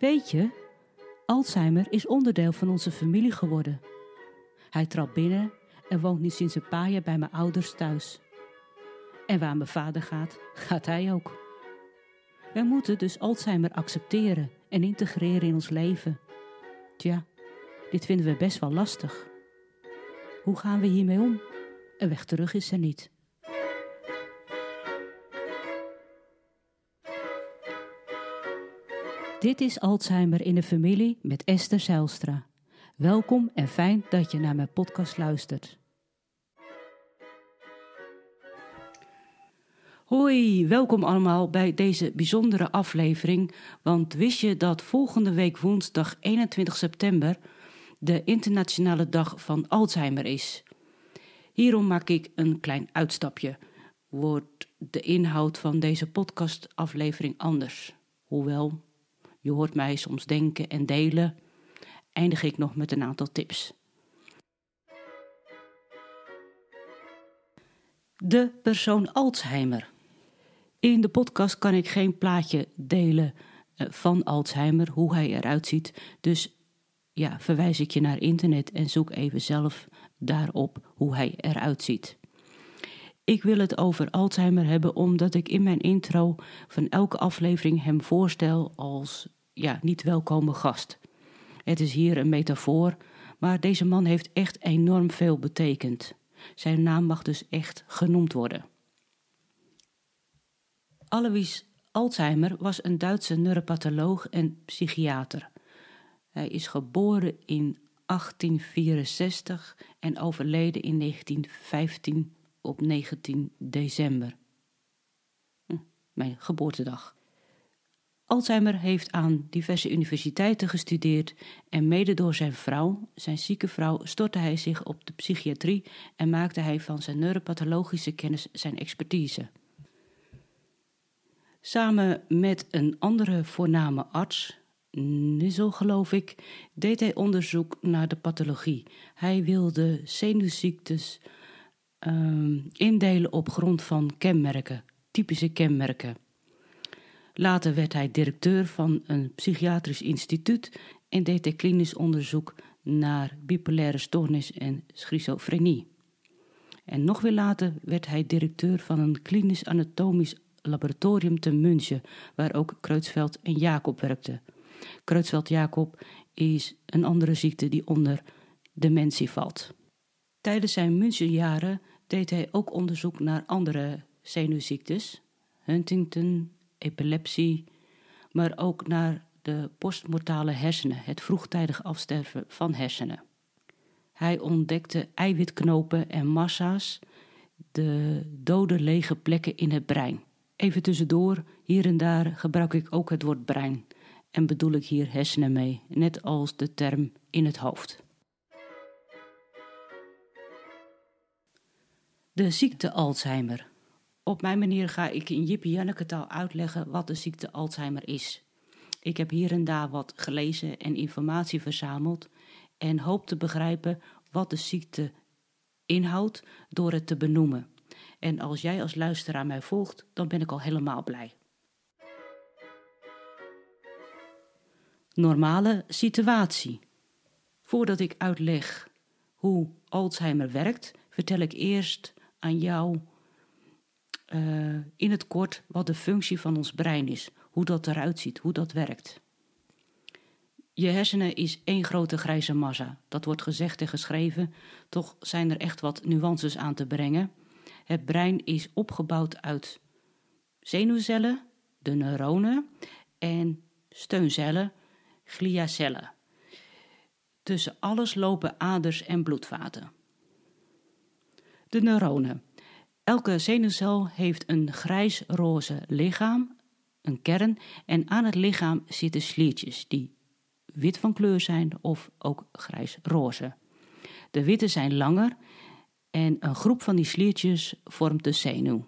Weet je, Alzheimer is onderdeel van onze familie geworden. Hij trapt binnen en woont nu sinds een paar jaar bij mijn ouders thuis. En waar mijn vader gaat, gaat hij ook. Wij moeten dus Alzheimer accepteren en integreren in ons leven. Tja, dit vinden we best wel lastig. Hoe gaan we hiermee om? Een weg terug is er niet. Dit is Alzheimer in de familie met Esther Zijlstra. Welkom en fijn dat je naar mijn podcast luistert. Hoi, welkom allemaal bij deze bijzondere aflevering. Want wist je dat volgende week woensdag 21 september de Internationale Dag van Alzheimer is? Hierom maak ik een klein uitstapje. Wordt de inhoud van deze podcastaflevering anders? Hoewel, je hoort mij soms denken en delen, eindig ik nog met een aantal tips. De persoon Alzheimer. In de podcast kan ik geen plaatje delen eh, van Alzheimer, hoe hij eruit ziet. Dus ja, verwijs ik je naar internet en zoek even zelf daarop hoe hij eruit ziet. Ik wil het over Alzheimer hebben omdat ik in mijn intro van elke aflevering hem voorstel als ja, niet welkome gast. Het is hier een metafoor, maar deze man heeft echt enorm veel betekend. Zijn naam mag dus echt genoemd worden. Alois Alzheimer was een Duitse neuropatholoog en psychiater. Hij is geboren in 1864 en overleden in 1915 op 19 december. Hm, mijn geboortedag. Alzheimer heeft aan diverse universiteiten gestudeerd en mede door zijn vrouw, zijn zieke vrouw, stortte hij zich op de psychiatrie en maakte hij van zijn neuropathologische kennis zijn expertise. Samen met een andere voorname arts, Nissel geloof ik, deed hij onderzoek naar de pathologie. Hij wilde zenuwziektes uh, indelen op grond van kenmerken, typische kenmerken. Later werd hij directeur van een psychiatrisch instituut en deed hij klinisch onderzoek naar bipolaire stoornis en schizofrenie. En nog weer later werd hij directeur van een klinisch anatomisch laboratorium te München, waar ook Kreutzfeldt en Jacob werkten. Kreutzfeldt-Jacob is een andere ziekte die onder dementie valt. Tijdens zijn Münchenjaren deed hij ook onderzoek naar andere zenuwziektes, Huntington, epilepsie, maar ook naar de postmortale hersenen, het vroegtijdig afsterven van hersenen. Hij ontdekte eiwitknopen en massa's, de dode lege plekken in het brein. Even tussendoor, hier en daar gebruik ik ook het woord brein en bedoel ik hier hersenen mee, net als de term in het hoofd. De ziekte Alzheimer. Op mijn manier ga ik in Jippie Janneke taal uitleggen wat de ziekte Alzheimer is. Ik heb hier en daar wat gelezen en informatie verzameld en hoop te begrijpen wat de ziekte inhoudt door het te benoemen. En als jij als luisteraar mij volgt, dan ben ik al helemaal blij. Normale situatie. Voordat ik uitleg hoe Alzheimer werkt, vertel ik eerst aan jou uh, in het kort wat de functie van ons brein is, hoe dat eruit ziet, hoe dat werkt. Je hersenen is één grote grijze massa. Dat wordt gezegd en geschreven, toch zijn er echt wat nuances aan te brengen. Het brein is opgebouwd uit zenuwcellen, de neuronen, en steuncellen, gliacellen. Tussen alles lopen aders en bloedvaten. De neuronen. Elke zenuwcel heeft een grijs-roze lichaam, een kern, en aan het lichaam zitten sliertjes die wit van kleur zijn of ook grijs-roze. De witte zijn langer en een groep van die sliertjes vormt de zenuw.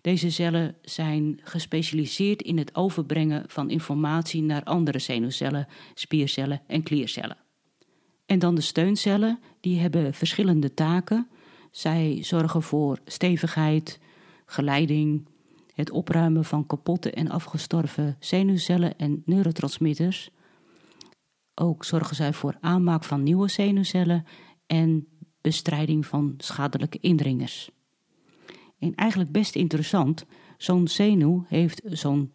Deze cellen zijn gespecialiseerd in het overbrengen van informatie naar andere zenuwcellen, spiercellen en kliercellen. En dan de steuncellen, die hebben verschillende taken zij zorgen voor stevigheid, geleiding het opruimen van kapotte en afgestorven zenuwcellen en neurotransmitters. Ook zorgen zij voor aanmaak van nieuwe zenuwcellen en bestrijding van schadelijke indringers. En eigenlijk best interessant, zo'n zenuw heeft zo'n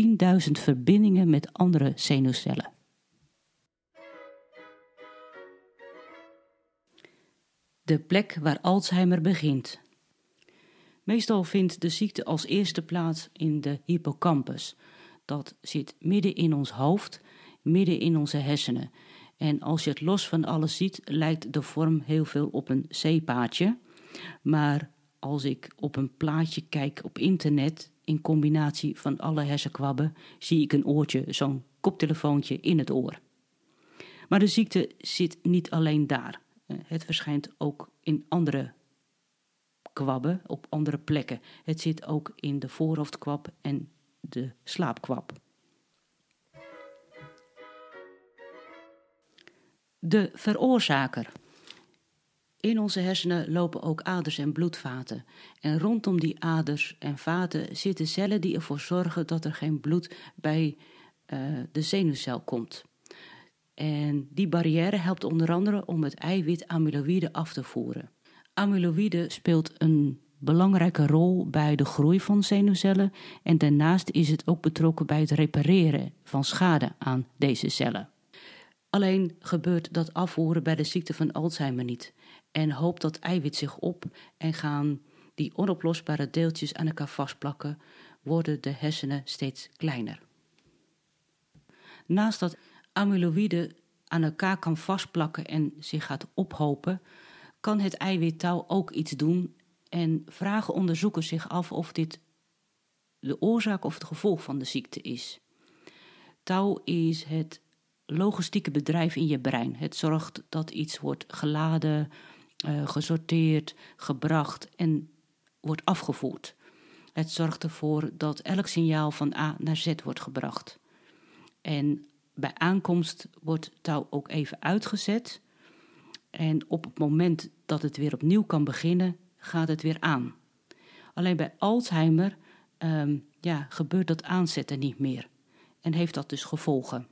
10.000 verbindingen met andere zenuwcellen. De plek waar Alzheimer begint. Meestal vindt de ziekte als eerste plaats in de hippocampus. Dat zit midden in ons hoofd, midden in onze hersenen. En als je het los van alles ziet, lijkt de vorm heel veel op een zeepaadje. Maar als ik op een plaatje kijk op internet, in combinatie van alle hersenkwabben, zie ik een oortje, zo'n koptelefoontje in het oor. Maar de ziekte zit niet alleen daar. Eh, het verschijnt ook in andere kwabben, op andere plekken. Het zit ook in de voorhoofdkwab en de slaapkwab. De veroorzaker. In onze hersenen lopen ook aders en bloedvaten. En rondom die aders en vaten zitten cellen die ervoor zorgen dat er geen bloed bij uh, de zenuwcel komt. En die barrière helpt onder andere om het eiwit amyloïde af te voeren. Amyloïde speelt een belangrijke rol bij de groei van zenuwcellen en daarnaast is het ook betrokken bij het repareren van schade aan deze cellen. Alleen gebeurt dat afvoeren bij de ziekte van Alzheimer niet en hoopt dat eiwit zich op en gaan die onoplosbare deeltjes aan elkaar vastplakken, worden de hersenen steeds kleiner. Naast dat amyloïde aan elkaar kan vastplakken en zich gaat ophopen, kan het eiwittouw ook iets doen en vragen onderzoekers zich af of dit de oorzaak of het gevolg van de ziekte is. Touw is het logistieke bedrijf in je brein. Het zorgt dat iets wordt geladen, uh, gesorteerd, gebracht en wordt afgevoerd. Het zorgt ervoor dat elk signaal van A naar Z wordt gebracht. En bij aankomst wordt touw ook even uitgezet. En op het moment dat het weer opnieuw kan beginnen, gaat het weer aan. Alleen bij Alzheimer ehm, ja, gebeurt dat aanzetten niet meer en heeft dat dus gevolgen.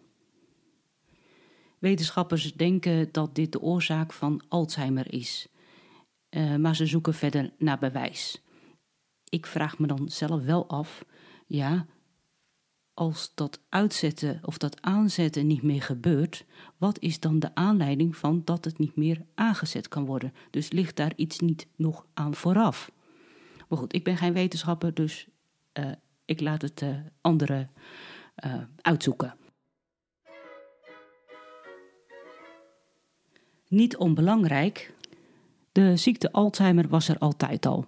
Wetenschappers denken dat dit de oorzaak van Alzheimer is, uh, maar ze zoeken verder naar bewijs. Ik vraag me dan zelf wel af, ja, als dat uitzetten of dat aanzetten niet meer gebeurt, wat is dan de aanleiding van dat het niet meer aangezet kan worden? Dus ligt daar iets niet nog aan vooraf? Maar goed, ik ben geen wetenschapper, dus uh, ik laat het uh, anderen uh, uitzoeken. Niet onbelangrijk, de ziekte Alzheimer was er altijd al.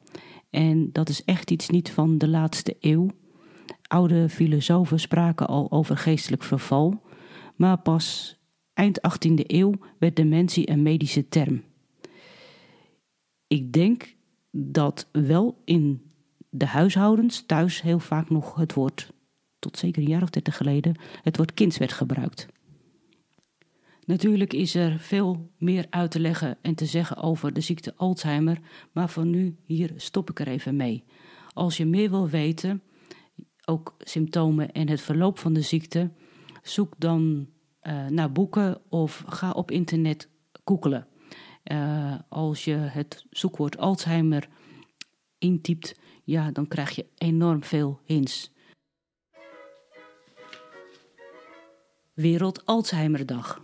En dat is echt iets niet van de laatste eeuw. Oude filosofen spraken al over geestelijk verval, maar pas eind 18e eeuw werd dementie een medische term. Ik denk dat wel in de huishoudens thuis heel vaak nog het woord, tot zeker een jaar of dertig geleden, het woord kind werd gebruikt. Natuurlijk is er veel meer uit te leggen en te zeggen over de ziekte Alzheimer, maar voor nu hier stop ik er even mee. Als je meer wil weten, ook symptomen en het verloop van de ziekte, zoek dan uh, naar boeken of ga op internet googelen. Uh, als je het zoekwoord Alzheimer intypt, ja, dan krijg je enorm veel hints. Wereld Alzheimerdag.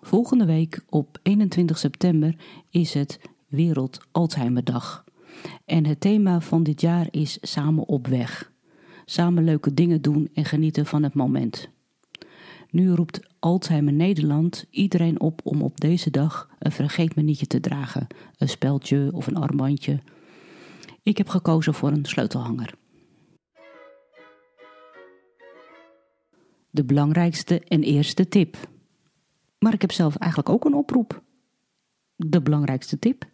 Volgende week op 21 september is het Wereld Alzheimerdag. En het thema van dit jaar is Samen op weg. Samen leuke dingen doen en genieten van het moment. Nu roept Alzheimer Nederland iedereen op om op deze dag een vergeetmenietje te dragen, een speldje of een armbandje. Ik heb gekozen voor een sleutelhanger. De belangrijkste en eerste tip. Maar ik heb zelf eigenlijk ook een oproep. De belangrijkste tip.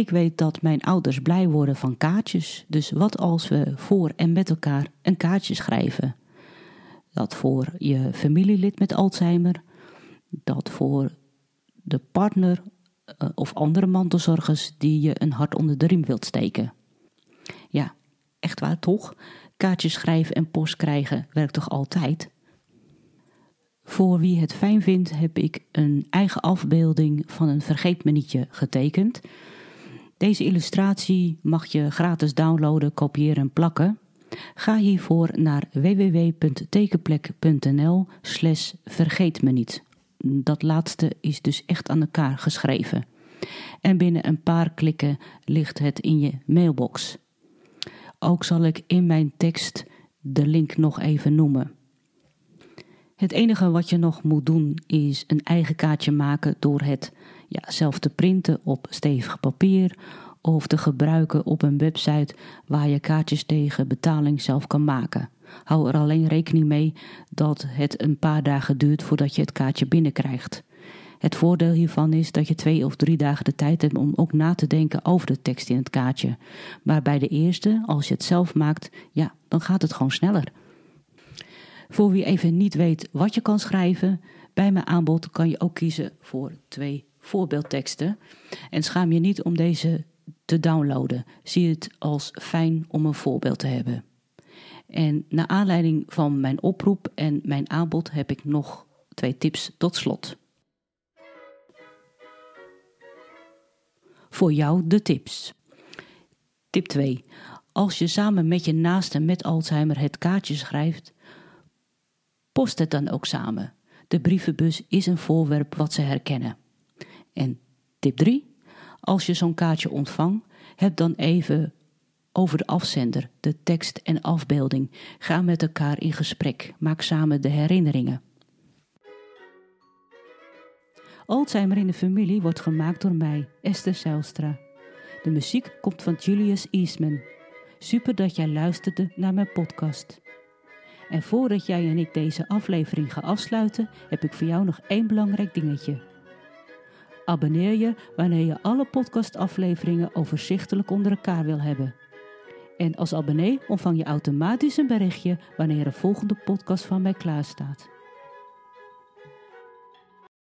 Ik weet dat mijn ouders blij worden van kaartjes. Dus wat als we voor en met elkaar een kaartje schrijven? Dat voor je familielid met Alzheimer, dat voor de partner uh, of andere mantelzorgers die je een hart onder de riem wilt steken. Ja, echt waar toch? Kaartjes schrijven en post krijgen werkt toch altijd? Voor wie het fijn vindt, heb ik een eigen afbeelding van een vergeetmenietje getekend. Deze illustratie mag je gratis downloaden, kopiëren en plakken. Ga hiervoor naar www.tekenplek.nl slash vergeetmeniet. Dat laatste is dus echt aan elkaar geschreven. En binnen een paar klikken ligt het in je mailbox. Ook zal ik in mijn tekst de link nog even noemen. Het enige wat je nog moet doen is een eigen kaartje maken door het ja, zelf te printen op stevig papier of te gebruiken op een website waar je kaartjes tegen betaling zelf kan maken. Hou er alleen rekening mee dat het een paar dagen duurt voordat je het kaartje binnenkrijgt. Het voordeel hiervan is dat je twee of drie dagen de tijd hebt om ook na te denken over de tekst in het kaartje. Maar bij de eerste, als je het zelf maakt, ja, dan gaat het gewoon sneller. Voor wie even niet weet wat je kan schrijven, bij mijn aanbod kan je ook kiezen voor twee voorbeeldteksten. En schaam je niet om deze te downloaden. Zie het als fijn om een voorbeeld te hebben. En naar aanleiding van mijn oproep en mijn aanbod heb ik nog twee tips tot slot. Voor jou de tips. Tip 2. Als je samen met je naaste met Alzheimer het kaartje schrijft, post het dan ook samen. De brievenbus is een voorwerp wat ze herkennen. En tip 3. Als je zo'n kaartje ontvangt, heb dan even over de afzender, de tekst en afbeelding. Ga met elkaar in gesprek. Maak samen de herinneringen. Alzheimer in de familie wordt gemaakt door mij, Esther Zijlstra. De muziek komt van Julius Eastman. Super dat jij luisterde naar mijn podcast. En voordat jij en ik deze aflevering gaan afsluiten, heb ik voor jou nog één belangrijk dingetje. Abonneer je wanneer je alle podcastafleveringen overzichtelijk onder elkaar wil hebben. En als abonnee ontvang je automatisch een berichtje wanneer een volgende podcast van mij klaar staat.